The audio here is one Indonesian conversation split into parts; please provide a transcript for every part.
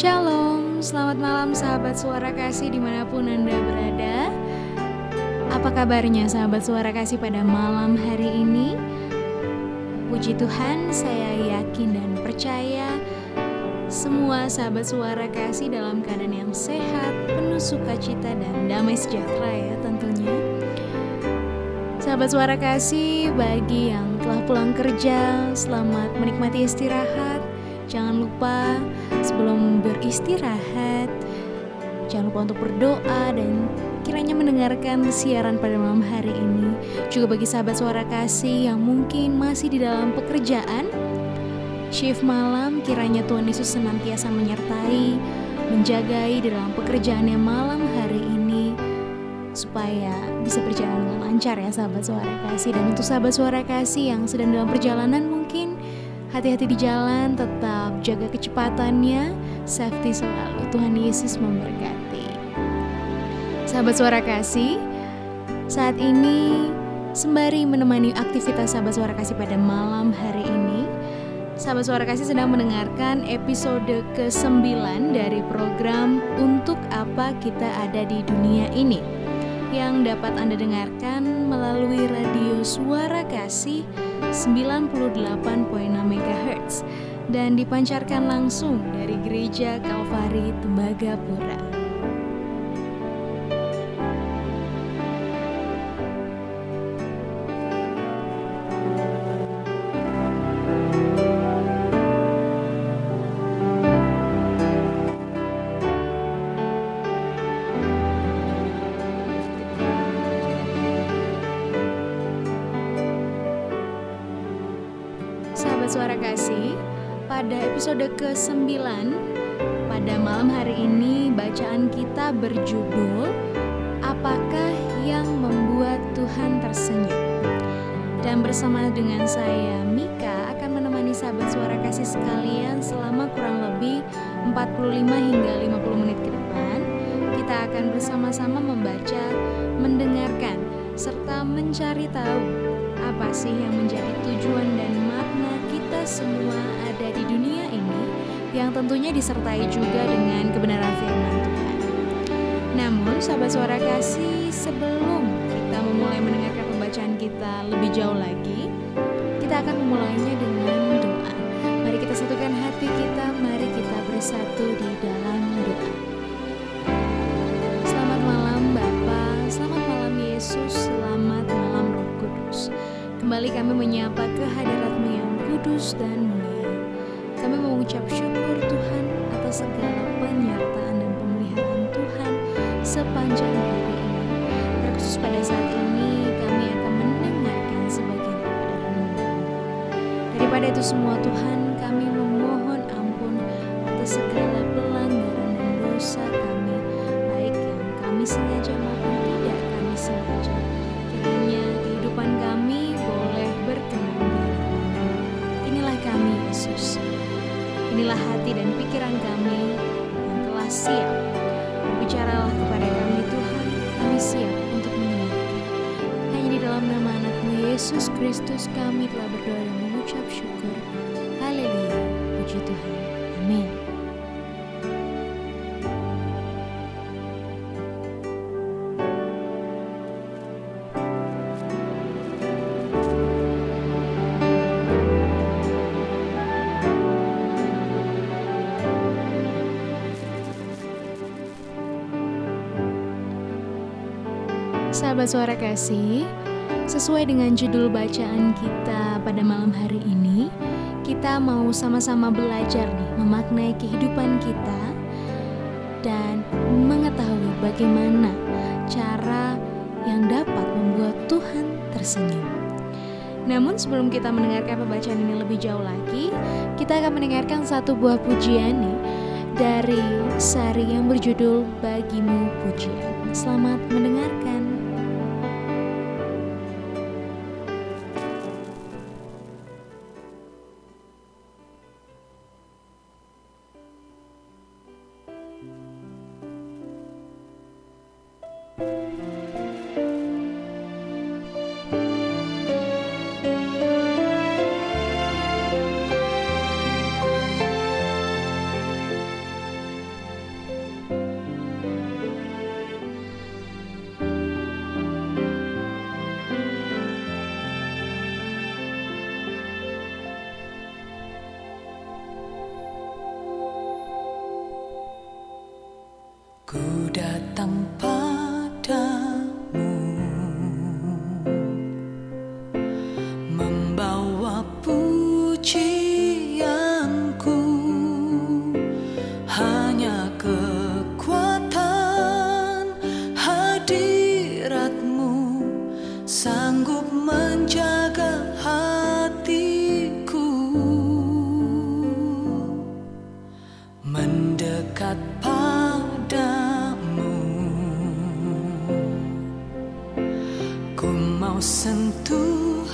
Shalom, selamat malam sahabat suara kasih di mana pun Anda berada. Apa kabarnya sahabat suara kasih pada malam hari ini? Puji Tuhan, saya yakin dan percaya Semua sahabat suara kasih dalam keadaan yang sehat, penuh sukacita dan damai sejahtera ya tentunya. Sahabat suara kasih, bagi yang telah pulang kerja, selamat menikmati istirahat. Jangan lupa sebelum beristirahat, jangan lupa untuk berdoa dan kiranya mendengarkan siaran pada malam hari ini. Juga bagi sahabat suara kasih yang mungkin masih di dalam pekerjaan, shift malam kiranya Tuhan Yesus senantiasa menyertai, menjagai di dalam pekerjaannya malam hari ini supaya bisa berjalan dengan lancar ya sahabat suara kasih dan untuk sahabat suara kasih yang sedang dalam perjalanan mungkin Hati-hati di jalan, tetap jaga kecepatannya, safety selalu. Tuhan Yesus memberkati. Sahabat suara kasih, saat ini sembari menemani aktivitas sahabat suara kasih pada malam hari ini, sahabat suara kasih sedang mendengarkan episode ke-9 dari program Untuk Apa Kita Ada di Dunia Ini yang dapat Anda dengarkan melalui radio Suara Kasih 98.6 MHz dan dipancarkan langsung dari Gereja Kalvari Tembagapura. Episode ke-9 pada malam hari ini bacaan kita berjudul Apakah yang membuat Tuhan tersenyum? Dan bersama dengan saya Mika akan menemani sahabat suara kasih sekalian selama kurang lebih 45 hingga 50 menit ke depan. Kita akan bersama-sama membaca, mendengarkan, serta mencari tahu apa sih yang menjadi tujuan dan semua ada di dunia ini yang tentunya disertai juga dengan kebenaran firman Tuhan. Namun sahabat suara kasih sebelum kita memulai mendengarkan pembacaan kita lebih jauh lagi, kita akan memulainya dengan doa. Mari kita satukan hati kita, mari kita bersatu di dalam doa. Selamat malam Bapa, selamat malam Yesus, selamat malam Roh Kudus. Kembali kami menyapa kehadiratmu yang kudus dan mulia. Kami mengucap syukur Tuhan atas segala penyertaan dan pemeliharaan Tuhan sepanjang hari ini. Terkhusus pada saat ini kami akan mendengarkan sebagian kebenaran Daripada itu semua Tuhan kami memohon ampun atas segala Inilah hati dan pikiran kami yang telah siap. Berbicaralah kepada kami Tuhan, kami siap untuk mendengarkan. Hanya di dalam nama anakmu Yesus Kristus kami telah berdoa dan mengucap syukur. Haleluya, puji Tuhan. Sahabat suara kasih, sesuai dengan judul bacaan kita pada malam hari ini, kita mau sama-sama belajar nih memaknai kehidupan kita dan mengetahui bagaimana cara yang dapat membuat Tuhan tersenyum. Namun sebelum kita mendengarkan pembacaan ini lebih jauh lagi, kita akan mendengarkan satu buah pujian nih dari sari yang berjudul Bagimu Pujian. Selamat mendengarkan. Mau sentuh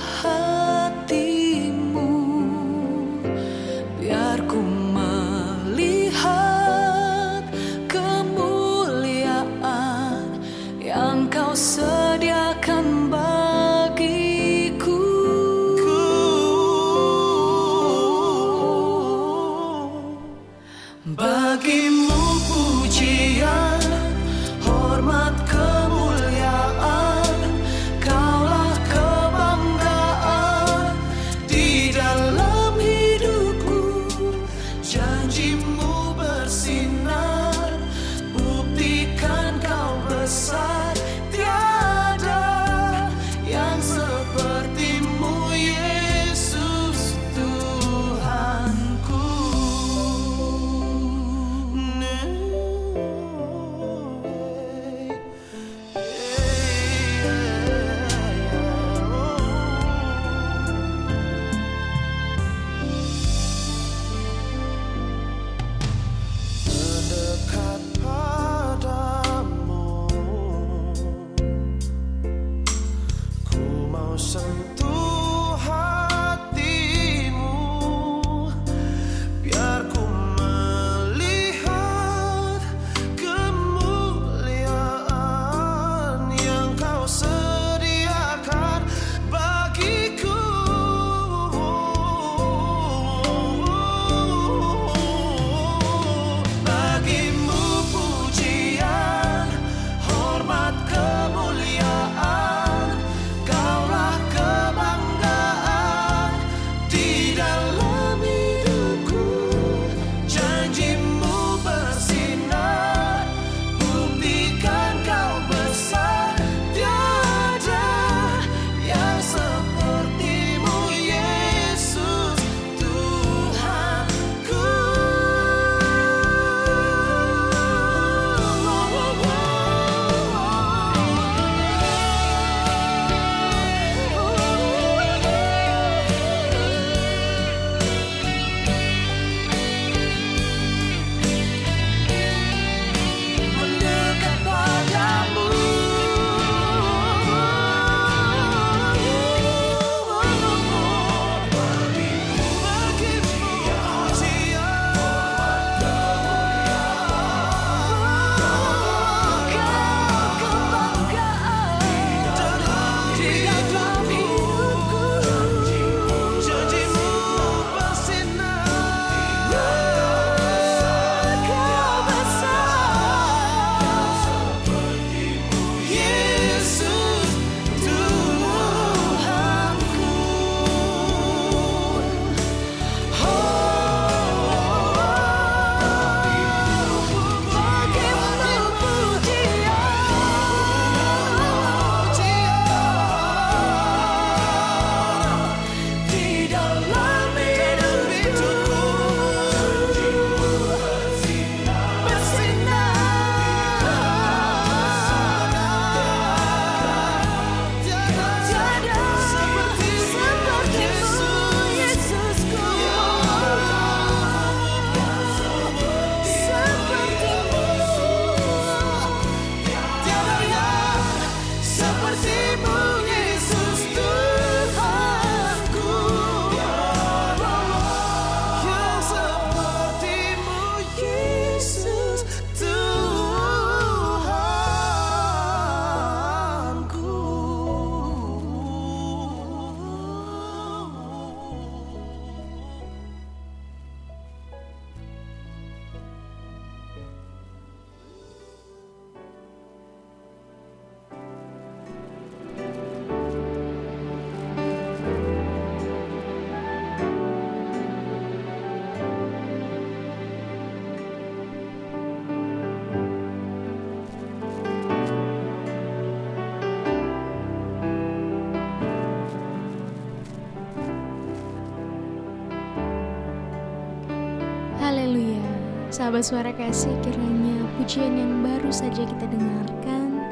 Sahabat suara kasih, kiranya pujian yang baru saja kita dengarkan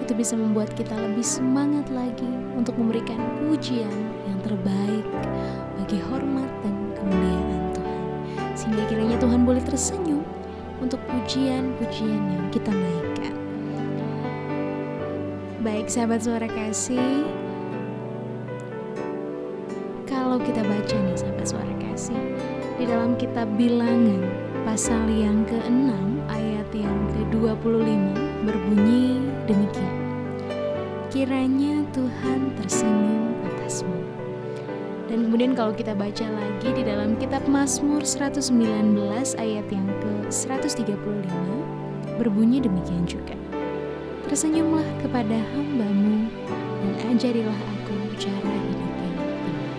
itu bisa membuat kita lebih semangat lagi untuk memberikan pujian yang terbaik bagi hormat dan kemuliaan Tuhan. Sehingga kiranya Tuhan boleh tersenyum untuk pujian-pujian yang kita naikkan. Baik sahabat suara kasih, kalau kita baca nih sahabat suara kasih, di dalam kitab bilangan pasal yang ke-6 ayat yang ke-25 berbunyi demikian. Kiranya Tuhan tersenyum atasmu. Dan kemudian kalau kita baca lagi di dalam kitab Mazmur 119 ayat yang ke-135 berbunyi demikian juga. Tersenyumlah kepada hambamu dan ajarilah aku cara hidup yang benar.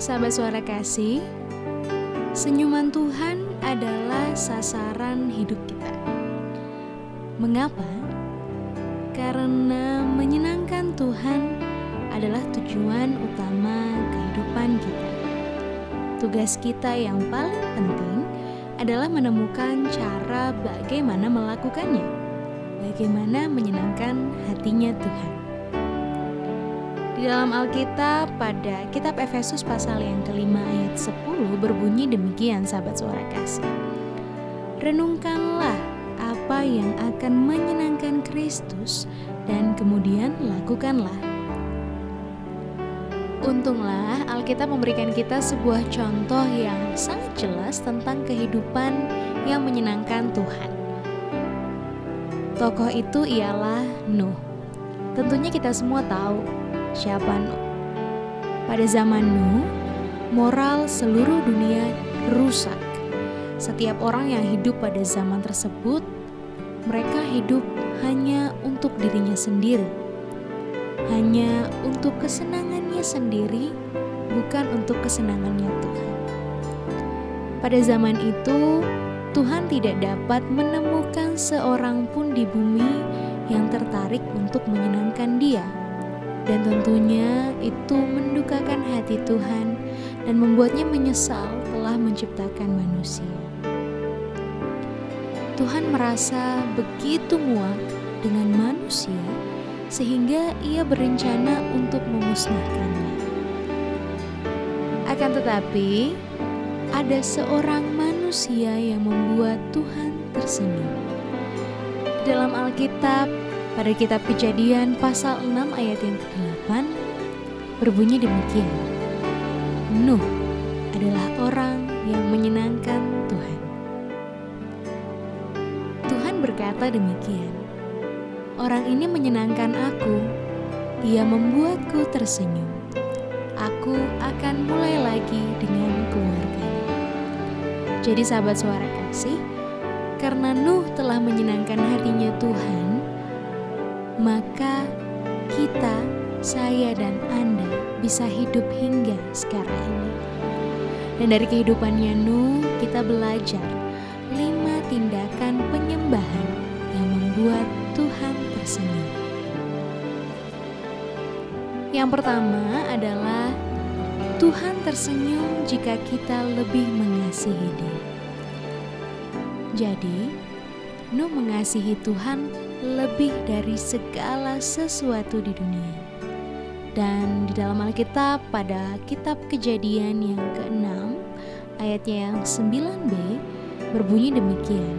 Sahabat suara kasih, Senyuman Tuhan adalah sasaran hidup kita. Mengapa? Karena menyenangkan Tuhan adalah tujuan utama kehidupan kita. Tugas kita yang paling penting adalah menemukan cara bagaimana melakukannya, bagaimana menyenangkan hatinya Tuhan. Di dalam Alkitab pada kitab Efesus pasal yang kelima ayat 10 berbunyi demikian sahabat suara kasih. Renungkanlah apa yang akan menyenangkan Kristus dan kemudian lakukanlah. Untunglah Alkitab memberikan kita sebuah contoh yang sangat jelas tentang kehidupan yang menyenangkan Tuhan. Tokoh itu ialah Nuh. Tentunya kita semua tahu siapa Nuh. Pada zaman Nuh, moral seluruh dunia rusak. Setiap orang yang hidup pada zaman tersebut, mereka hidup hanya untuk dirinya sendiri. Hanya untuk kesenangannya sendiri, bukan untuk kesenangannya Tuhan. Pada zaman itu, Tuhan tidak dapat menemukan seorang pun di bumi yang tertarik untuk menyenangkan Dia dan tentunya itu mendukakan hati Tuhan dan membuatnya menyesal telah menciptakan manusia. Tuhan merasa begitu muak dengan manusia sehingga ia berencana untuk memusnahkannya. Akan tetapi, ada seorang manusia yang membuat Tuhan tersenyum. Dalam Alkitab pada kitab kejadian pasal 6 ayat yang ke-8 berbunyi demikian. Nuh adalah orang yang menyenangkan Tuhan. Tuhan berkata demikian. Orang ini menyenangkan aku, ia membuatku tersenyum. Aku akan mulai lagi dengan keluarganya. Jadi sahabat suara kasih, karena Nuh telah menyenangkan hatinya Tuhan, maka kita, saya, dan Anda bisa hidup hingga sekarang ini. Dan dari kehidupannya Nuh, kita belajar lima tindakan penyembahan yang membuat Tuhan tersenyum. Yang pertama adalah Tuhan tersenyum jika kita lebih mengasihi Dia. Jadi, Nuh mengasihi Tuhan lebih dari segala sesuatu di dunia. Dan di dalam Alkitab pada kitab kejadian yang ke-6 ayatnya yang 9b berbunyi demikian.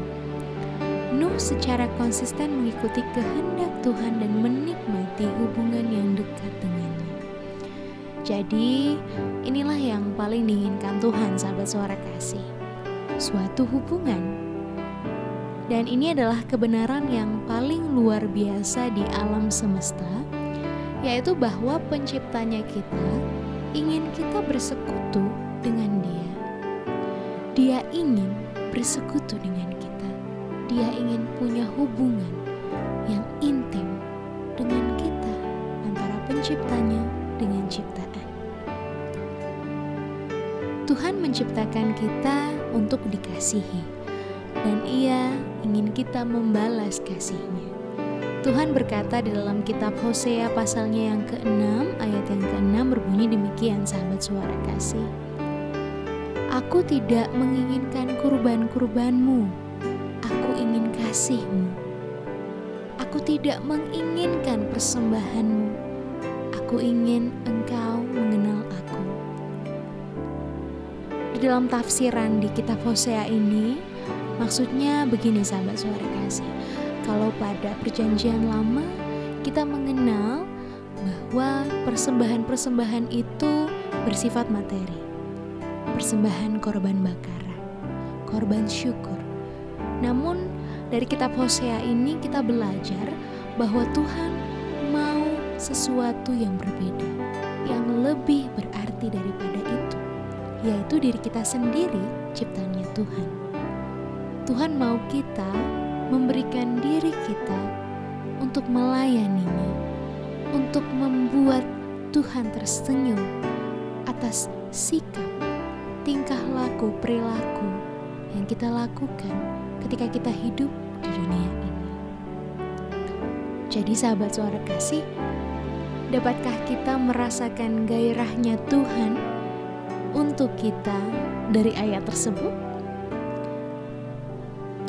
Nuh secara konsisten mengikuti kehendak Tuhan dan menikmati hubungan yang dekat dengannya. Jadi inilah yang paling diinginkan Tuhan sahabat suara kasih. Suatu hubungan dan ini adalah kebenaran yang paling luar biasa di alam semesta, yaitu bahwa penciptanya kita ingin kita bersekutu dengan dia. Dia ingin bersekutu dengan kita. Dia ingin punya hubungan yang intim dengan kita antara penciptanya dengan ciptaan. Tuhan menciptakan kita untuk dikasihi ia ingin kita membalas kasihnya. Tuhan berkata di dalam kitab Hosea pasalnya yang ke-6 ayat yang ke-6 berbunyi demikian sahabat suara kasih. Aku tidak menginginkan kurban-kurbanmu, aku ingin kasihmu. Aku tidak menginginkan persembahanmu, aku ingin engkau mengenal aku. Di dalam tafsiran di kitab Hosea ini, maksudnya begini sahabat suara kasih. Kalau pada perjanjian lama kita mengenal bahwa persembahan-persembahan itu bersifat materi. Persembahan korban bakaran, korban syukur. Namun dari kitab Hosea ini kita belajar bahwa Tuhan mau sesuatu yang berbeda, yang lebih berarti daripada itu, yaitu diri kita sendiri, ciptaannya Tuhan. Tuhan mau kita memberikan diri kita untuk melayaninya, untuk membuat Tuhan tersenyum atas sikap, tingkah laku, perilaku yang kita lakukan ketika kita hidup di dunia ini. Jadi sahabat suara kasih, dapatkah kita merasakan gairahnya Tuhan untuk kita dari ayat tersebut?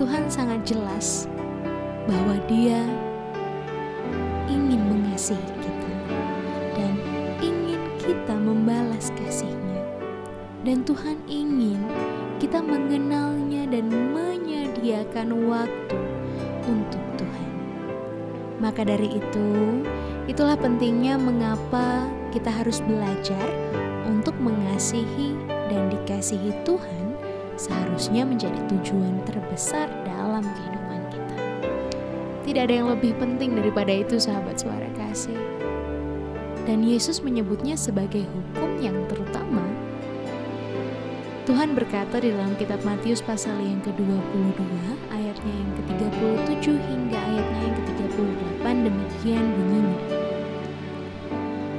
Tuhan sangat jelas bahwa Dia ingin mengasihi kita dan ingin kita membalas kasihnya. Dan Tuhan ingin kita mengenalnya dan menyediakan waktu untuk Tuhan. Maka dari itu, itulah pentingnya mengapa kita harus belajar untuk mengasihi dan dikasihi Tuhan seharusnya menjadi tujuan terbesar dalam kehidupan kita. Tidak ada yang lebih penting daripada itu, sahabat suara kasih. Dan Yesus menyebutnya sebagai hukum yang terutama. Tuhan berkata di dalam kitab Matius pasal yang ke-22 ayatnya yang ke-37 hingga ayatnya yang ke-38 demikian bunyinya.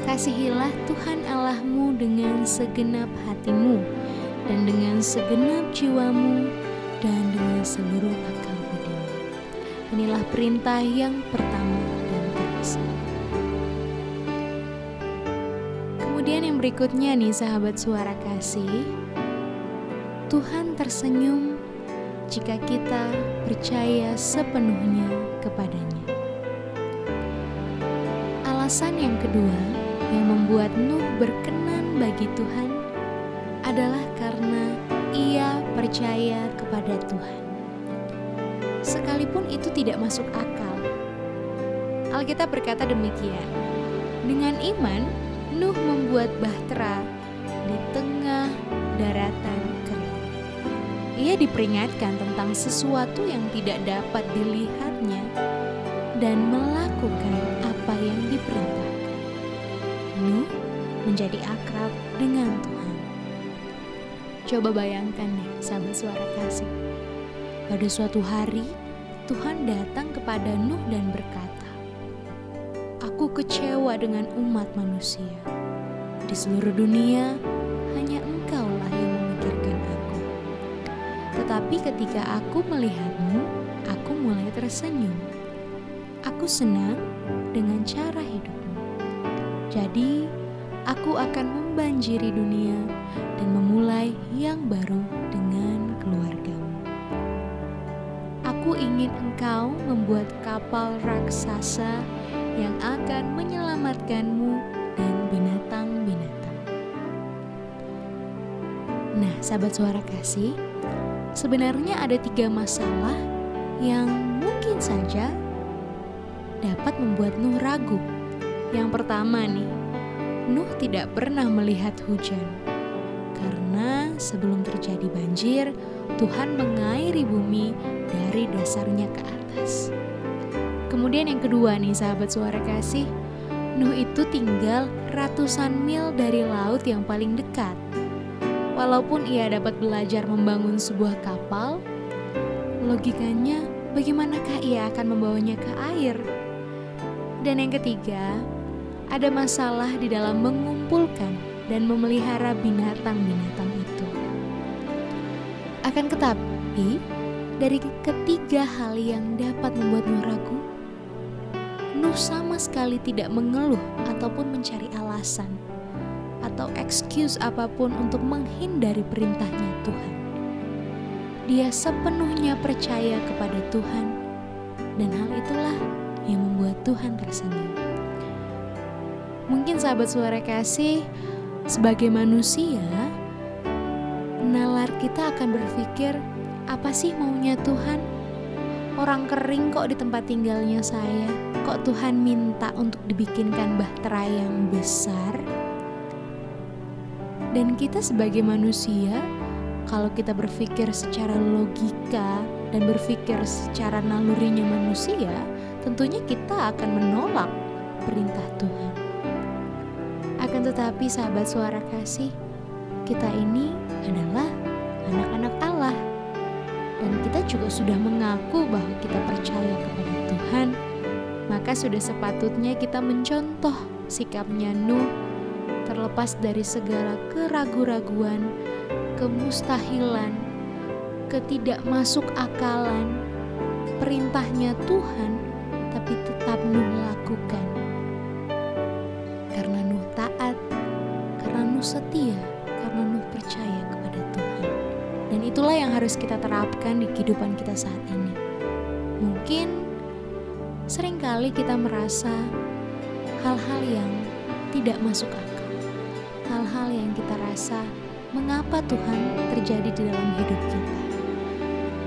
Kasihilah Tuhan Allahmu dengan segenap hatimu dan dengan segenap jiwamu dan dengan seluruh akal budimu. Inilah perintah yang pertama dan terbesar. Kemudian yang berikutnya nih sahabat suara kasih, Tuhan tersenyum jika kita percaya sepenuhnya kepadanya. Alasan yang kedua yang membuat Nuh berkenan bagi Tuhan adalah karena ia percaya kepada Tuhan. Sekalipun itu tidak masuk akal. Alkitab berkata demikian. Dengan iman, Nuh membuat bahtera di tengah daratan kering. Ia diperingatkan tentang sesuatu yang tidak dapat dilihatnya dan melakukan apa yang diperintahkan. Nuh menjadi akrab dengan Tuhan. Coba bayangkan nih, sahabat suara kasih. Pada suatu hari, Tuhan datang kepada Nuh dan berkata, Aku kecewa dengan umat manusia. Di seluruh dunia, hanya engkaulah yang memikirkan aku. Tetapi ketika aku melihatmu, aku mulai tersenyum. Aku senang dengan cara hidupmu. Jadi, aku akan membanjiri dunia dan memulai yang baru dengan keluargamu. Aku ingin engkau membuat kapal raksasa yang akan menyelamatkanmu dan binatang-binatang. Nah, sahabat suara kasih, sebenarnya ada tiga masalah yang mungkin saja dapat membuat Nuh ragu. Yang pertama nih, Nuh tidak pernah melihat hujan. Sebelum terjadi banjir, Tuhan mengairi bumi dari dasarnya ke atas. Kemudian yang kedua nih sahabat suara kasih, Nuh itu tinggal ratusan mil dari laut yang paling dekat. Walaupun ia dapat belajar membangun sebuah kapal, logikanya bagaimanakah ia akan membawanya ke air? Dan yang ketiga, ada masalah di dalam mengumpulkan dan memelihara binatang-binatang. Akan tetapi, dari ketiga hal yang dapat membuat Nuh ragu, Nuh sama sekali tidak mengeluh ataupun mencari alasan. atau excuse apa pun untuk menghindari perintahnya Tuhan. Dia sepenuhnya percaya kepada Tuhan, dan hal itulah yang membuat Tuhan tersenyum. Mungkin sahabat suara kasih, sebagai manusia, kita akan berpikir, apa sih maunya Tuhan? Orang kering kok di tempat tinggalnya saya, kok Tuhan minta untuk dibikinkan bahtera yang besar? Dan kita sebagai manusia, kalau kita berpikir secara logika dan berpikir secara nalurinya manusia, tentunya kita akan menolak perintah Tuhan. Akan tetapi sahabat suara kasih, kita ini adalah anak-anak Allah. Dan kita juga sudah mengaku bahwa kita percaya kepada Tuhan, maka sudah sepatutnya kita mencontoh sikapnya Nuh terlepas dari segala keraguan-raguan, kemustahilan, ketidakmasuk akalan, perintahnya Tuhan, tapi tetap Nuh lakukan. Harus kita terapkan di kehidupan kita saat ini. Mungkin sering kali kita merasa hal-hal yang tidak masuk akal hal-hal yang kita rasa mengapa Tuhan terjadi di dalam hidup kita.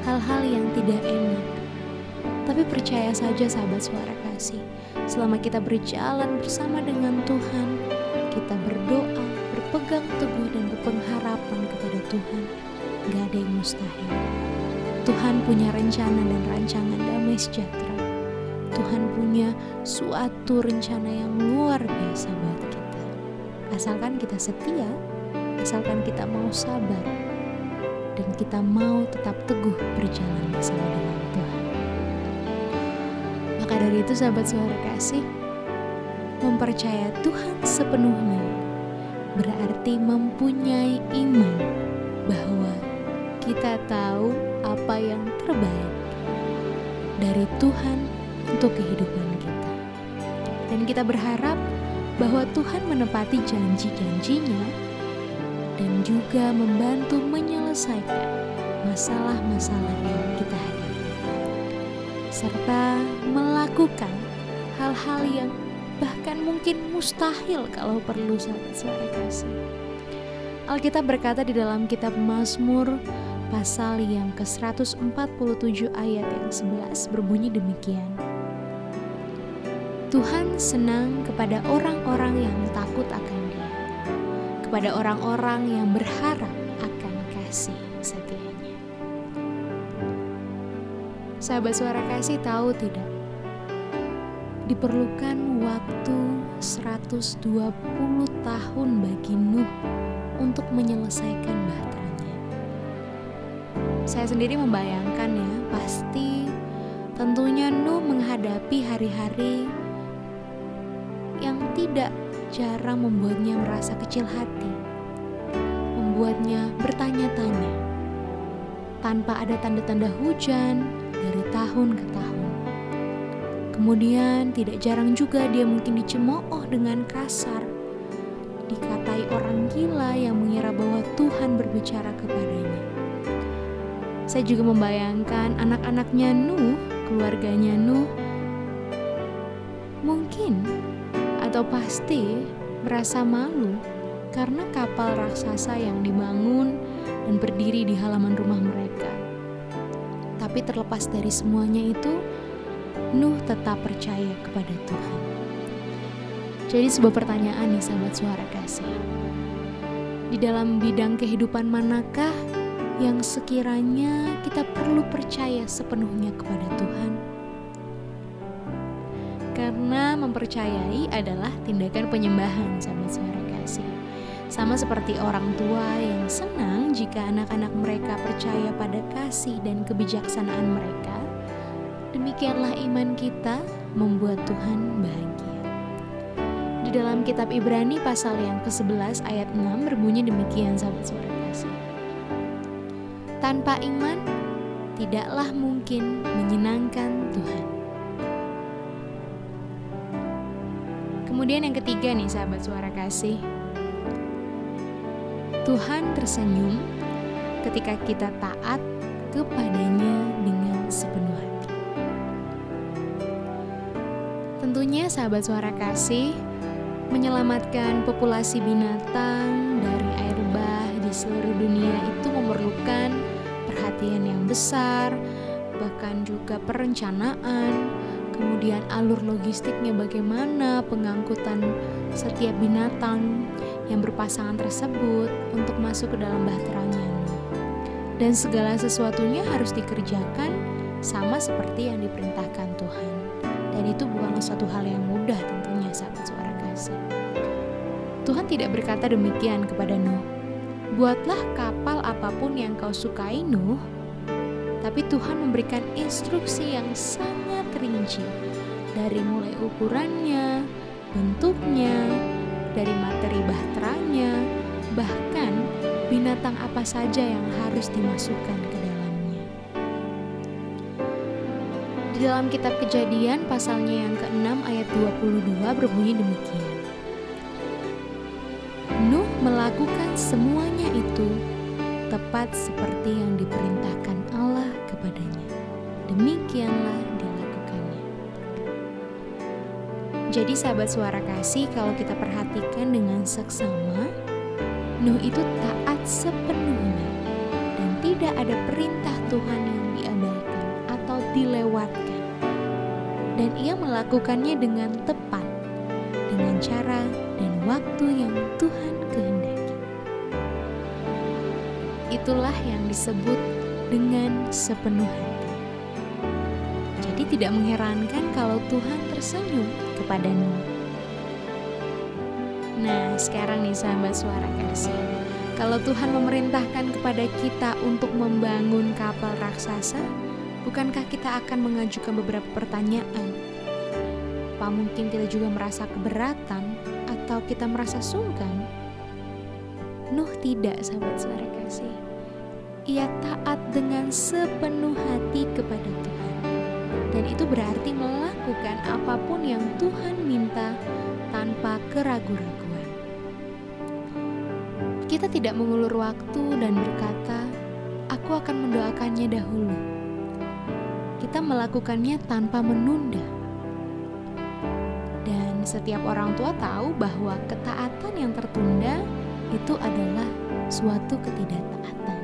Hal-hal yang tidak enak. Tapi percaya saja sahabat suara kasih, selama kita berjalan bersama dengan Tuhan, kita berdoa, berpegang teguh dan berpengharapan kepada Tuhan, gak ada yang mustahil. Tuhan punya rencana dan rancangan damai sejahtera. Tuhan punya suatu rencana yang luar biasa buat kita. Asalkan kita setia, asalkan kita mau sabar, dan kita mau tetap teguh berjalan bersama dengan Tuhan. Maka dari itu sahabat suara kasih, mempercaya Tuhan sepenuhnya berarti mempunyai iman bahwa kita tahu apa yang terbaik dari Tuhan untuk kehidupan kita. Dan kita berharap bahwa Tuhan menepati janji-janjinya dan juga membantu menyelesaikan masalah-masalah yang kita hadapi serta melakukan hal-hal yang bahkan mungkin mustahil kalau perlu sahabat suara kasih. Alkitab berkata di dalam kitab Mazmur pasal yang ke-147 ayat yang 11 berbunyi demikian. Tuhan senang kepada orang-orang yang takut akan Dia, kepada orang-orang yang berharap akan kasih setianya. Sahabat suara kasih tahu tidak? Diperlukan waktu 120 tahun bagi Nuh untuk menyelesaikan bahteranya. Saya sendiri membayangkan ya, pasti tentunya Nuh menghadapi hari-hari yang tidak jarang membuatnya merasa kecil hati, membuatnya bertanya-tanya tanpa ada tanda-tanda hujan dari tahun ke tahun. Kemudian tidak jarang juga dia mungkin dicemooh dengan kasar, dikatai orang gila yang mengira bahwa Tuhan berbicara kepadanya. Saya juga membayangkan anak-anaknya Nuh, keluarganya Nuh, mungkin atau pasti merasa malu karena kapal raksasa yang dibangun dan berdiri di halaman rumah mereka. Tapi terlepas dari semuanya itu, Nuh tetap percaya kepada Tuhan. Jadi sebuah pertanyaan nih sahabat suara kasih. Di dalam bidang kehidupan manakah yang sekiranya kita perlu percaya sepenuhnya kepada Tuhan? karena mempercayai adalah tindakan penyembahan sahabat suara kasih. Sama seperti orang tua yang senang jika anak-anak mereka percaya pada kasih dan kebijaksanaan mereka, demikianlah iman kita membuat Tuhan bahagia. Di dalam kitab Ibrani pasal yang ke-11 ayat 6 berbunyi demikian sahabat suara. Tanpa iman, tidaklah mungkin menyenangkan Tuhan. Kemudian yang ketiga nih sahabat suara kasih Tuhan tersenyum ketika kita taat kepadanya dengan sepenuh hati. Tentunya sahabat suara kasih menyelamatkan populasi binatang dari air bah di seluruh dunia itu memerlukan perhatian yang besar, bahkan juga perencanaan, kemudian alur logistiknya bagaimana pengangkutan setiap binatang yang berpasangan tersebut untuk masuk ke dalam bahteranya Dan segala sesuatunya harus dikerjakan sama seperti yang diperintahkan Tuhan. Dan itu bukanlah suatu hal yang mudah tentunya sahabat suara kasih. Tuhan tidak berkata demikian kepada Nuh. Buatlah kapal apa pun yang kau sukai Nuh, tapi Tuhan memberikan instruksi yang sangat rinci dari mulai ukurannya, bentuknya, dari materi bahteranya, bahkan binatang apa saja yang harus dimasukkan ke dalamnya. Di dalam kitab kejadian pasalnya yang ke-6 ayat 22 berbunyi demikian. Nuh melakukan semuanya itu tepat seperti yang diperintahkan Allah kepadanya. Demikianlah Jadi sahabat suara kasih kalau kita perhatikan dengan seksama, Nuh itu taat sepenuhnya dan tidak ada perintah Tuhan yang diabaikan atau dilewatkan. Dan ia melakukannya dengan tepat, dengan cara dan waktu yang Tuhan Itulah yang disebut dengan sepenuh hati. Jadi tidak mengherankan kalau Tuhan tersenyum kepadamu. Nah, sekarang nih sahabat suara kasih. Kalau Tuhan memerintahkan kepada kita untuk membangun kapal raksasa, bukankah kita akan mengajukan beberapa pertanyaan? Apa mungkin kita juga merasa keberatan atau kita merasa sungkan? Nuh tidak, sahabat suara kasih. Ia taat dengan sepenuh hati kepada Tuhan. Dan itu berarti melakukan apa pun yang Tuhan minta tanpa keraguan-raguan. Kita tidak mengulur waktu dan berkata, "Aku akan mendoakannya dahulu." Kita melakukannya tanpa menunda. Dan setiap orang tua tahu bahwa ketaatan yang tertunda itu adalah suatu ketidaktaatan.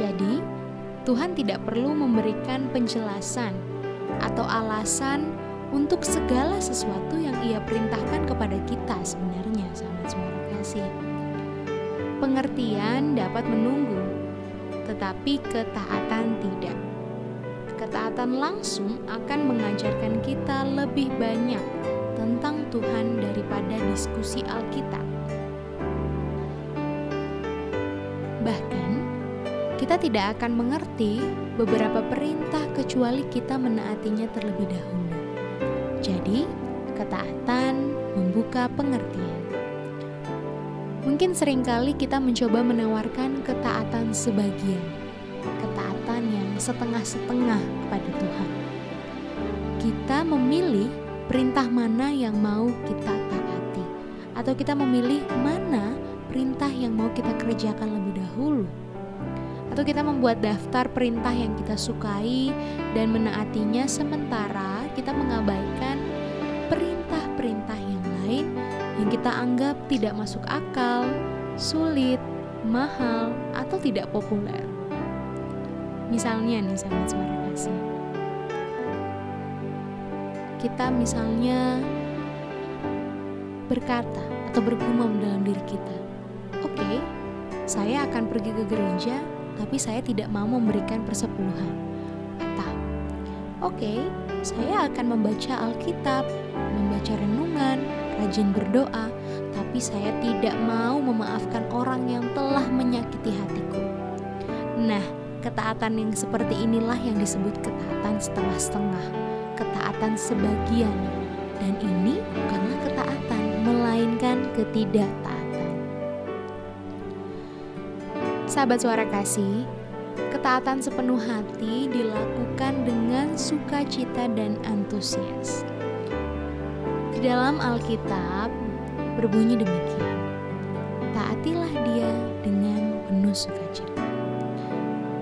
Jadi, Tuhan tidak perlu memberikan penjelasan atau alasan untuk segala sesuatu yang Ia perintahkan kepada kita sebenarnya, sahabat suara kasih. Pengertian dapat menunggu, tetapi ketaatan tidak. Ketaatan langsung akan mengajarkan kita lebih banyak tentang Tuhan daripada diskusi Alkitab. Bahkan, kita tidak akan mengerti beberapa perintah kecuali kita menaatinya terlebih dahulu. Jadi, ketaatan membuka pengertian. Mungkin sering kali kita mencoba menawarkan ketaatan sebagian, ketaatan yang setengah-setengah kepada Tuhan. Kita memilih perintah mana yang mau kita taati, atau kita memilih mana perintah yang mau kita kerjakan lebih dahulu atau kita membuat daftar perintah yang kita sukai dan menaatinya sementara kita mengabaikan perintah-perintah yang lain yang kita anggap tidak masuk akal, sulit, mahal, atau tidak populer. Misalnya nih sahabat suara kasih. Kita misalnya berkata atau bergumam dalam diri kita, "Oke, okay, saya akan pergi ke gereja tapi saya tidak mau memberikan persepuluhan. Atau, oke, okay, saya akan membaca Alkitab, membaca renungan, rajin berdoa, tapi saya tidak mau memaafkan orang yang telah menyakiti hatiku. Nah, ketaatan yang seperti inilah yang disebut ketaatan setengah-setengah, ketaatan sebagian. Dan ini bukanlah ketaatan, melainkan ketidaktaatan. Sahabat suara kasih, ketaatan sepenuh hati dilakukan dengan sukacita dan antusias. Di dalam Alkitab berbunyi demikian. taatilah dia dengan penuh sukacita.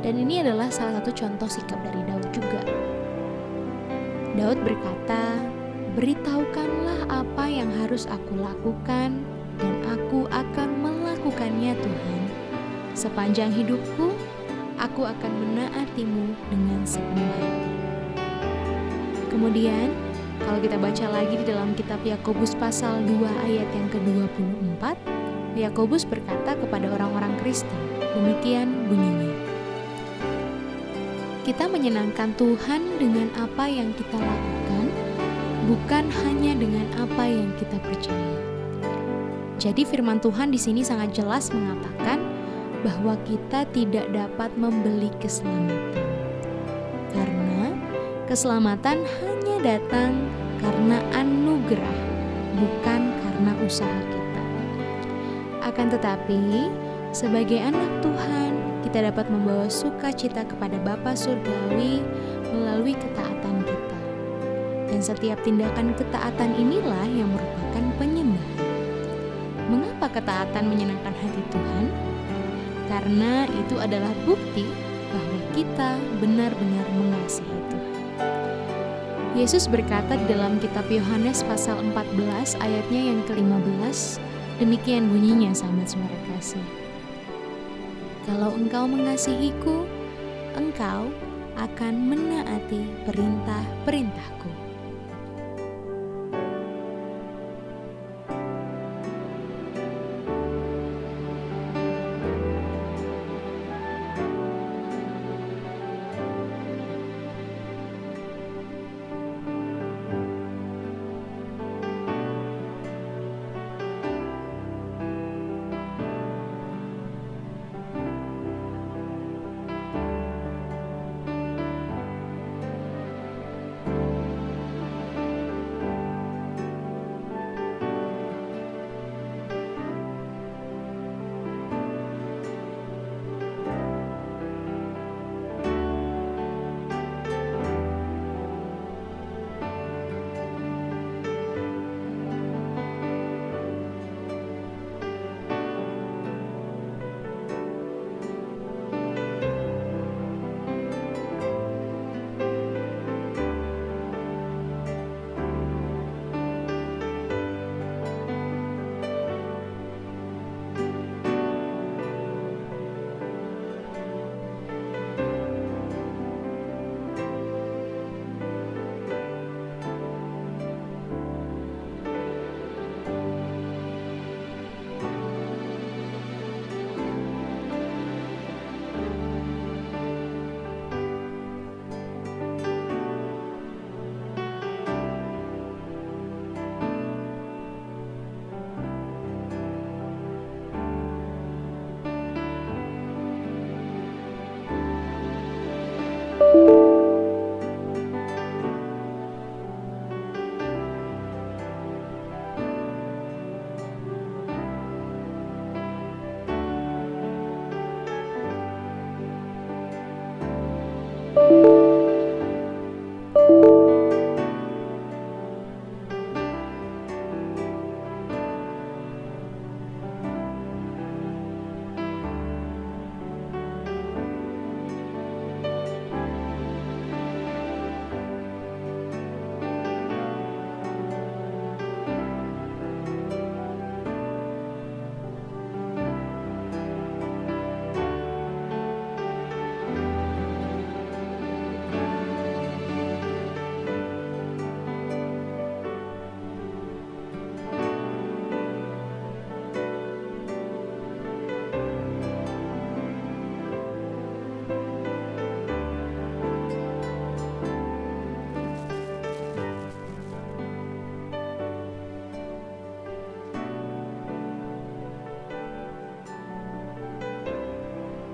Dan ini adalah salah satu contoh sikap dari Daud juga. Daud berkata, "Beritahukanlah apa yang harus aku lakukan, dan aku akan. Sepanjang hidupku, aku akan menaatimu dengan sepenuh hati." Kemudian, kalau kita baca lagi di dalam kitab Yakobus pasal 2 ayat yang ke-24, Yakobus berkata kepada orang-orang Kristen, demikian bunyinya. Kita menyenangkan Tuhan dengan apa yang kita lakukan, bukan hanya dengan apa yang kita percaya. Jadi firman Tuhan di sini sangat jelas mengatakan bahwa kita tidak dapat membeli keselamatan. Karena keselamatan hanya datang karena anugerah, bukan karena usaha kita. Akan tetapi, sebagai anak Tuhan, kita dapat membawa sukacita kepada Bapa Surgawi melalui ketaatan kita. Dan setiap tindakan ketaatan inilah yang merupakan penyembahan. Mengapa ketaatan menyenangkan hati Tuhan? Karena itu adalah bukti bahwa kita benar-benar mengasihi Tuhan. Yesus berkata di dalam kitab Yohanes pasal 14 ayatnya yang ke-15, demikian bunyinya sahabat suara kasih. Kalau engkau mengasihiku, engkau akan menaati perintah-perintahku.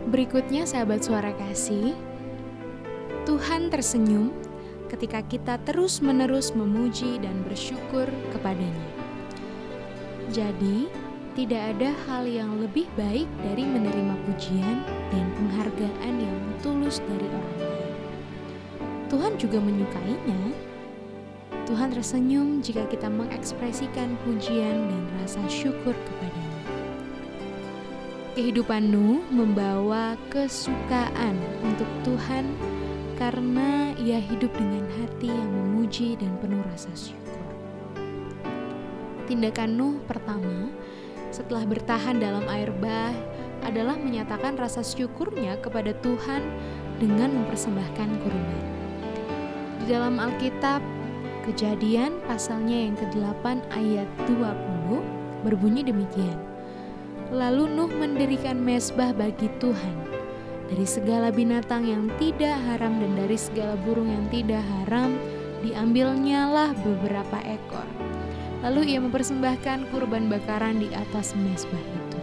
Berikutnya sahabat suara kasih, Tuhan tersenyum ketika kita terus-menerus memuji dan bersyukur kepadanya. Jadi, tidak ada hal yang lebih baik dari menerima pujian dan penghargaan yang tulus dari orang lain. Tuhan juga menyukainya. Tuhan tersenyum jika kita mengekspresikan pujian dan rasa syukur kepadanya. Kehidupan Nuh membawa kesukaan untuk Tuhan karena ia hidup dengan hati yang memuji dan penuh rasa syukur. Tindakan Nuh pertama setelah bertahan dalam air bah adalah menyatakan rasa syukurnya kepada Tuhan dengan mempersembahkan kurban. Di dalam Alkitab, kejadian pasalnya yang ke-8 ayat 20 berbunyi demikian. Lalu Nuh mendirikan mesbah bagi Tuhan dari segala binatang yang tidak haram dan dari segala burung yang tidak haram diambilnya lah beberapa ekor. Lalu ia mempersembahkan kurban bakaran di atas mesbah itu.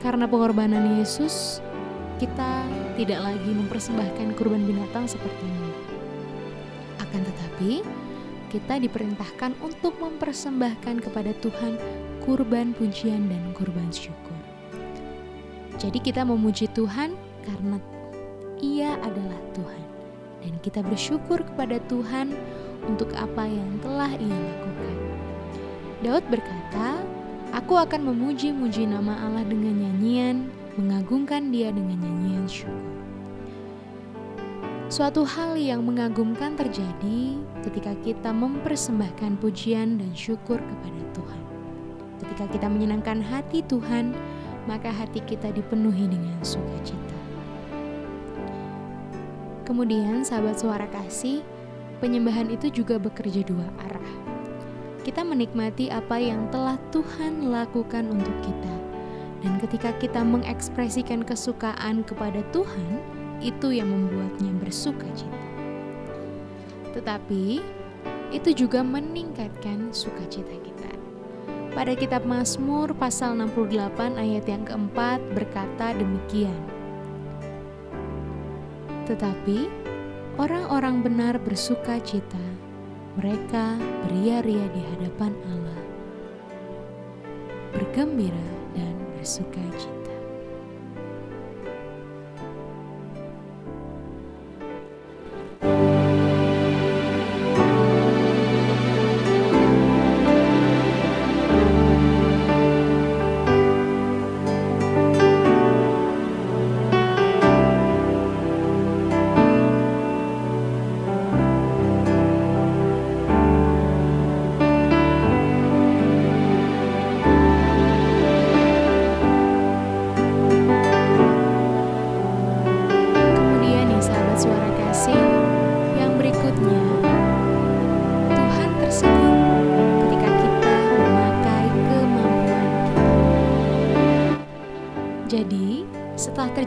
Karena pengorbanan Yesus, kita tidak lagi mempersembahkan kurban binatang seperti ini. Akan tetapi, kita diperintahkan untuk mempersembahkan kepada Tuhan kurban pujian dan kurban syukur. Jadi kita memuji Tuhan karena Ia adalah Tuhan dan kita bersyukur kepada Tuhan untuk apa yang telah Ia lakukan. Daud berkata, "Aku akan memuji-muji nama Allah dengan nyanyian, mengagungkan Dia dengan nyanyian syukur." Suatu hal yang mengagumkan terjadi ketika kita mempersembahkan pujian dan syukur kepada Tuhan. Ketika kita menyenangkan hati Tuhan, maka hati kita dipenuhi dengan sukacita. Kemudian, sahabat suara kasih, penyembahan itu juga bekerja dua arah. Kita menikmati apa yang telah Tuhan lakukan untuk kita, dan ketika kita mengekspresikan kesukaan kepada Tuhan, itu yang membuatnya bersuka cita. Tetapi itu juga meningkatkan sukacita kita. Pada kitab Mazmur pasal 68 ayat yang keempat berkata demikian. Tetapi orang-orang benar bersuka cita, mereka beria-ria di hadapan Allah, bergembira dan bersuka cita.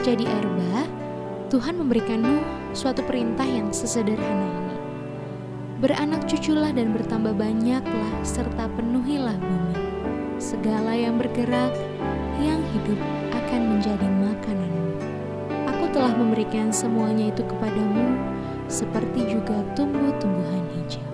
Terjadi air bah, Tuhan memberikan Nuh suatu perintah yang sesederhana ini. Beranak cuculah dan bertambah banyaklah serta penuhilah bumi. Segala yang bergerak, yang hidup akan menjadi makananmu. Aku telah memberikan semuanya itu kepadamu, seperti juga tumbuh-tumbuhan hijau.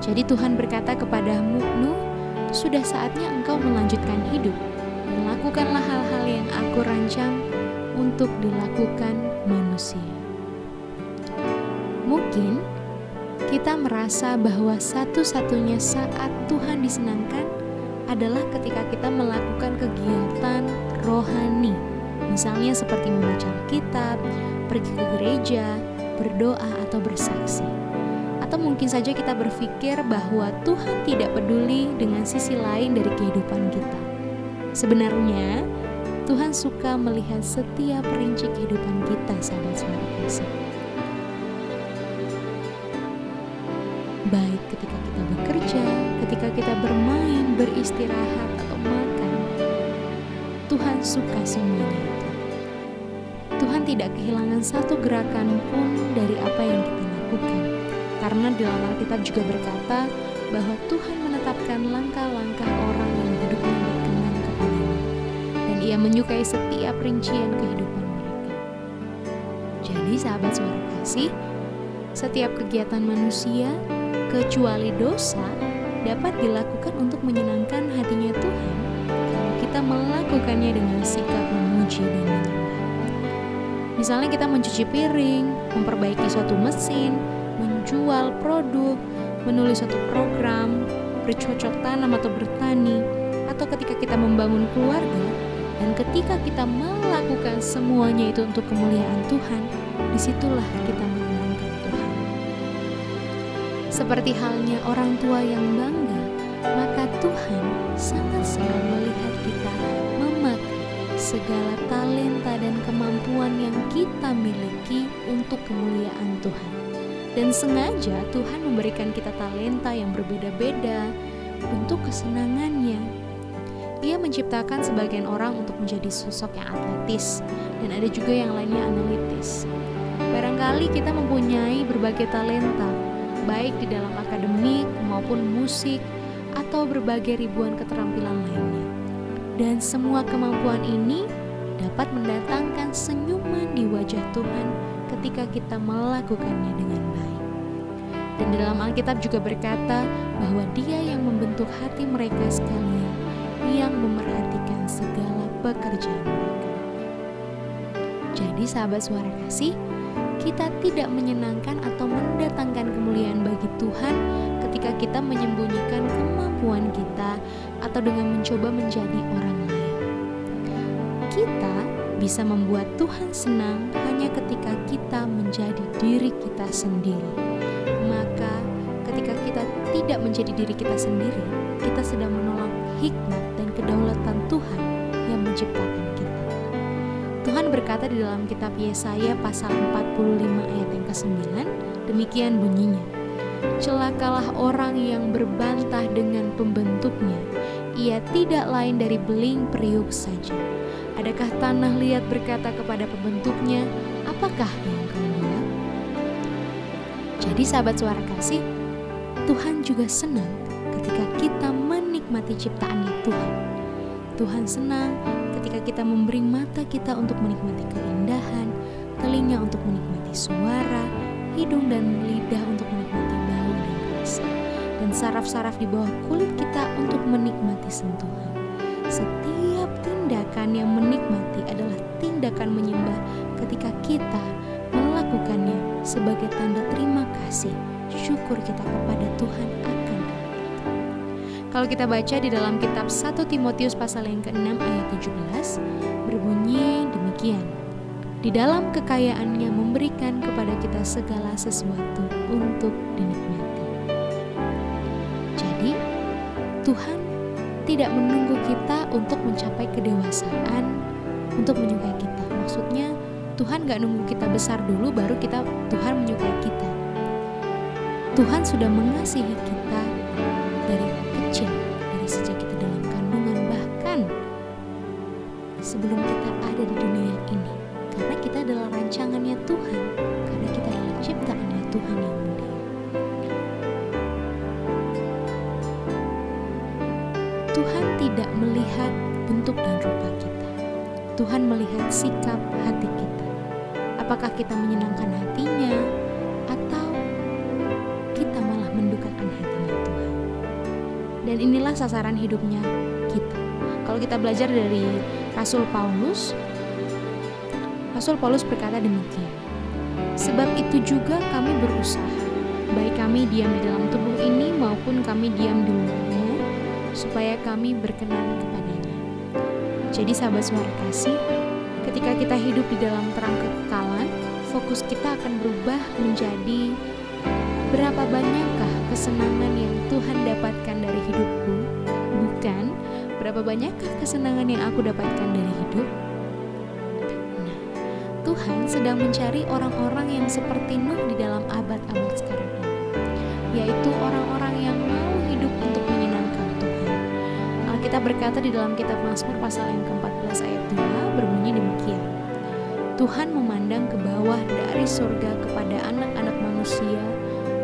Jadi Tuhan berkata kepadamu, Nuh, sudah saatnya engkau melanjutkan hidup dan lakukanlah hal-hal yang aku rancang untuk dilakukan manusia. Mungkin kita merasa bahwa satu-satunya saat Tuhan disenangkan adalah ketika kita melakukan kegiatan rohani, misalnya seperti membaca kitab, pergi ke gereja, berdoa, atau bersaksi. Atau mungkin saja kita berpikir bahwa Tuhan tidak peduli dengan sisi lain dari kehidupan kita. Sebenarnya, Tuhan suka melihat setiap rinci kehidupan kita, sahabat suara kasih. Baik ketika kita bekerja, ketika kita bermain, beristirahat, atau makan, Tuhan suka semuanya itu. Tuhan tidak kehilangan satu gerakan pun dari apa yang kita lakukan. Karena dalam Alkitab juga berkata bahwa Tuhan menetapkan langkah-langkah orang ia menyukai setiap rincian kehidupan mereka. Jadi sahabat suara kasih, setiap kegiatan manusia, kecuali dosa, dapat dilakukan untuk menyenangkan hatinya Tuhan kalau kita melakukannya dengan sikap memuji dan menyembah. Misalnya kita mencuci piring, memperbaiki suatu mesin, menjual produk, menulis suatu program, bercocok tanam atau bertani, atau ketika kita membangun keluarga, Dan ketika kita melakukan semuanya itu untuk kemuliaan Tuhan, di situlah kita menyenangkan Tuhan. Seperti halnya orang tua yang bangga, maka Tuhan sangat senang melihat kita memakai segala talenta dan kemampuan yang kita miliki untuk kemuliaan Tuhan. Dan sengaja Tuhan memberikan kita talenta yang berbeda-beda untuk kesenangannya. Menciptakan sebagian orang untuk menjadi sosok yang atletis dan ada juga yang lainnya analitis. Barangkali kita mempunyai berbagai talenta, baik di dalam akademik maupun musik atau berbagai ribuan keterampilan lainnya. Dan semua kemampuan ini dapat mendatangkan senyuman di wajah Tuhan ketika kita melakukannya dengan baik. Dan dalam Alkitab juga berkata bahwa Dia yang membentuk hati mereka sekalian, yang memerhatikan segala pekerjaan mereka. Jadi sahabat suara kasih, kita tidak menyenangkan atau mendatangkan kemuliaan bagi Tuhan ketika kita menyembunyikan kemampuan kita atau dengan mencoba menjadi orang lain. Kita bisa membuat Tuhan senang hanya ketika kita menjadi diri kita sendiri. Maka, ketika kita tidak menjadi diri kita sendiri, kita sedang menolak hikmat berkata di dalam kitab Yesaya pasal 45 ayat yang ke-9, demikian bunyinya. Celakalah orang yang berbantah dengan pembentuknya, ia tidak lain dari beling periuk saja Adakah tanah liat berkata kepada pembentuknya, apakah yang kamu buat? Jadi sahabat suara kasih, Tuhan juga senang ketika kita menikmati ciptaannya Tuhan. Tuhan senang ketika kita memberi mata kita untuk menikmati keindahan, telinga untuk menikmati suara, hidung dan lidah untuk menikmati bau dan rasa, dan saraf-saraf di bawah kulit kita untuk menikmati sentuhan. Setiap tindakan yang menikmati adalah tindakan menyembah ketika kita melakukannya sebagai tanda terima kasih syukur kita kepada Tuhan itu. Kalau kita baca di dalam kitab 1 Timotius pasal yang ke-6 ayat 17 berbunyi demikian. Di dalam kekayaannya memberikan kepada kita segala sesuatu untuk dinikmati. Jadi, Tuhan tidak menunggu kita untuk mencapai kedewasaan untuk menyukai kita. Maksudnya Tuhan gak nunggu kita besar dulu baru kita Tuhan menyukai kita. Tuhan sudah mengasihi kita Tuhan melihat sikap hati kita. Apakah kita menyenangkan hatinya atau kita malah mendukakan hatinya Tuhan. Dan inilah sasaran hidupnya kita. Kalau kita belajar dari Rasul Paulus, Rasul Paulus berkata demikian. Sebab itu juga kami berusaha, baik kami diam di dalam tubuh ini maupun kami diam di luarnya, supaya kami berkenan kepadanya. Jadi sahabat suara kasih, ketika kita hidup di dalam terang kekekalan, fokus kita akan berubah menjadi berapa banyakkah kesenangan yang Tuhan dapatkan dari hidupku, bukan berapa banyakkah kesenangan yang aku dapatkan dari hidup. Nah, Tuhan sedang mencari orang-orang yang seperti Nuh di dalam abad-abad sekarang ini, yaitu orang-orang yang kita berkata di dalam kitab Mazmur pasal yang ke-14 ayat 2 berbunyi demikian. Tuhan memandang ke bawah dari surga kepada anak-anak manusia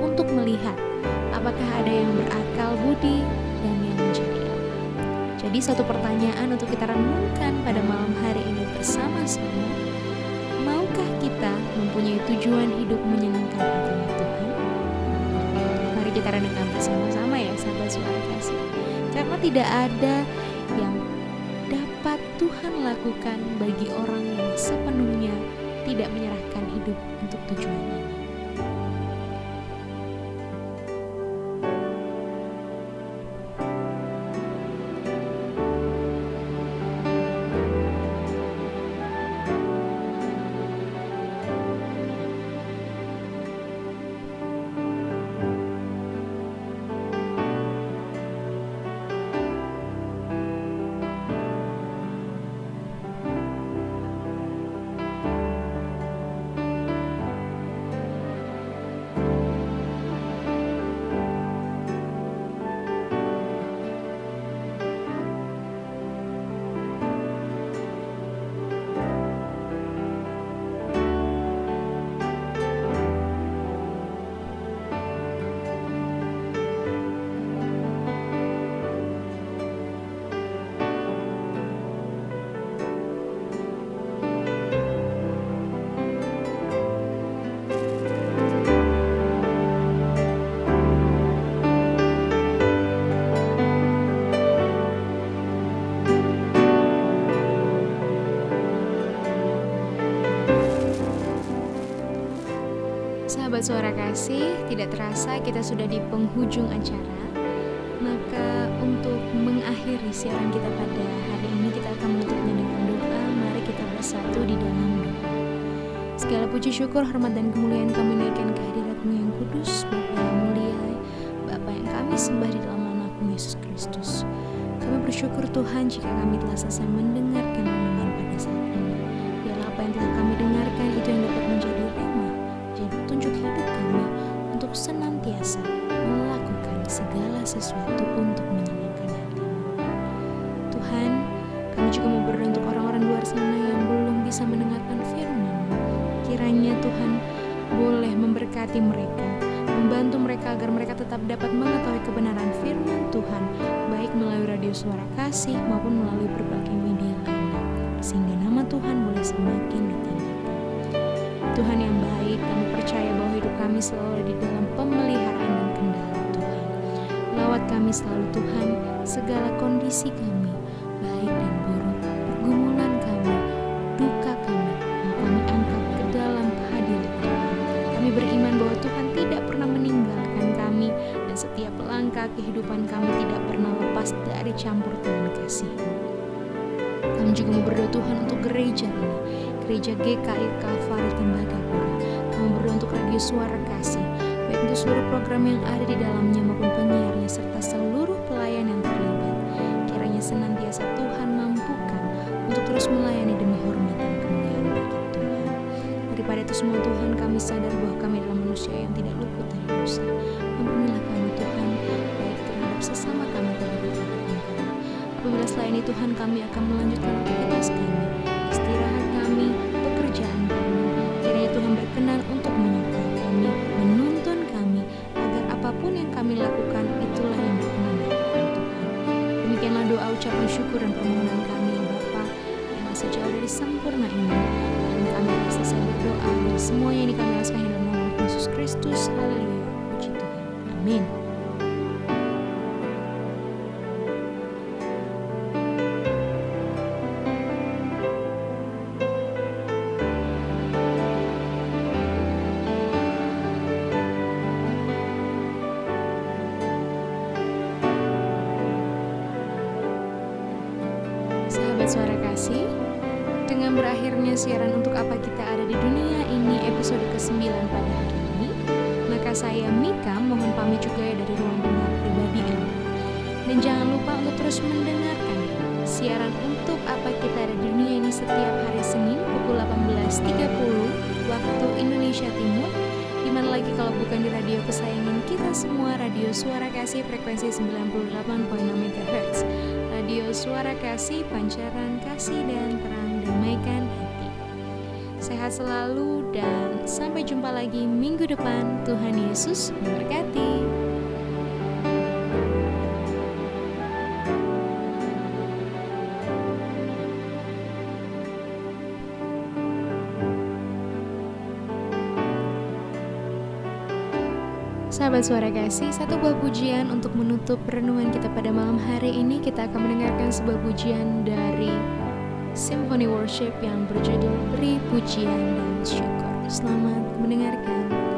untuk melihat apakah ada yang berakal budi dan yang mencari Jadi satu pertanyaan untuk kita renungkan pada malam hari ini bersama-sama. Maukah kita mempunyai tujuan hidup menyenangkan hatinya Tuhan? Mari kita renungkan bersama-sama ya sahabat suara kasih karena tidak ada yang dapat Tuhan lakukan bagi orang yang sepenuhnya tidak menyerahkan hidup untuk tujuan Sahabat suara kasih, tidak terasa kita sudah di penghujung acara. Maka untuk mengakhiri siaran kita pada hari ini kita akan menutupnya dengan doa. Mari kita bersatu di dalam doa. Segala puji syukur, hormat dan kemuliaan kami naikkan ke hadiratmu yang kudus, Bapa yang mulia, Bapa yang kami sembah di dalam anakmu Yesus Kristus. Kami bersyukur Tuhan jika kami telah selesai mendengarkan renungan pada saat ini. Kasih maupun melalui berbagai media lainnya, sehingga nama Tuhan boleh semakin ditinggikan. Tuhan yang baik, kami percaya bahwa hidup kami selalu di dalam pemeliharaan dan kendali Tuhan. Lawat kami selalu Tuhan, segala kondisi kami, kehidupan kami tidak pernah lepas dari campur tangan kasih. Kami juga mau berdoa Tuhan untuk gereja ini, gereja GKI Kalvari Tembagapura. Kami berdoa untuk radio suara kasih, baik untuk seluruh program yang ada di dalamnya maupun penyiarnya serta seluruh pelayan yang terlibat. Kiranya senantiasa Tuhan mampukan untuk terus melayani demi hormat dan kemuliaan bagi Tuhan. Daripada itu semua Tuhan kami sadar bahwa kami adalah manusia yang tidak luput dari dosa. Sesama kami kami. Apabila selain itu Tuhan kami akan melanjutkan aktivitas kami, istirahat kami, pekerjaan kami. Kiranya Tuhan berkenan untuk menyertai kami, menuntun kami, agar apa pun yang kami lakukan itulah yang berkenan Tuhan. Demikianlah doa ucapan syukur dan permohonan kami Bapa yang masih jauh dari sempurna ini. Dan kami telah selesai berdoa semuanya ini kami rasakan dalam nama Yesus Kristus. Haleluya. Puji Tuhan. Amin. 18.30 waktu Indonesia Timur. Di mana lagi kalau bukan di radio kesayangan kita semua radio suara kasih frekuensi 98.6 MHz radio suara kasih pancaran kasih dan terang damaikan hati. Sehat selalu dan sampai jumpa lagi minggu depan. Tuhan Yesus memberkati Sahabat suara kasih, satu buah pujian untuk menutup renungan kita pada malam hari ini. Kita akan mendengarkan sebuah pujian dari Symphony Worship yang berjudul Beri Pujian dan Syukur. Selamat mendengarkan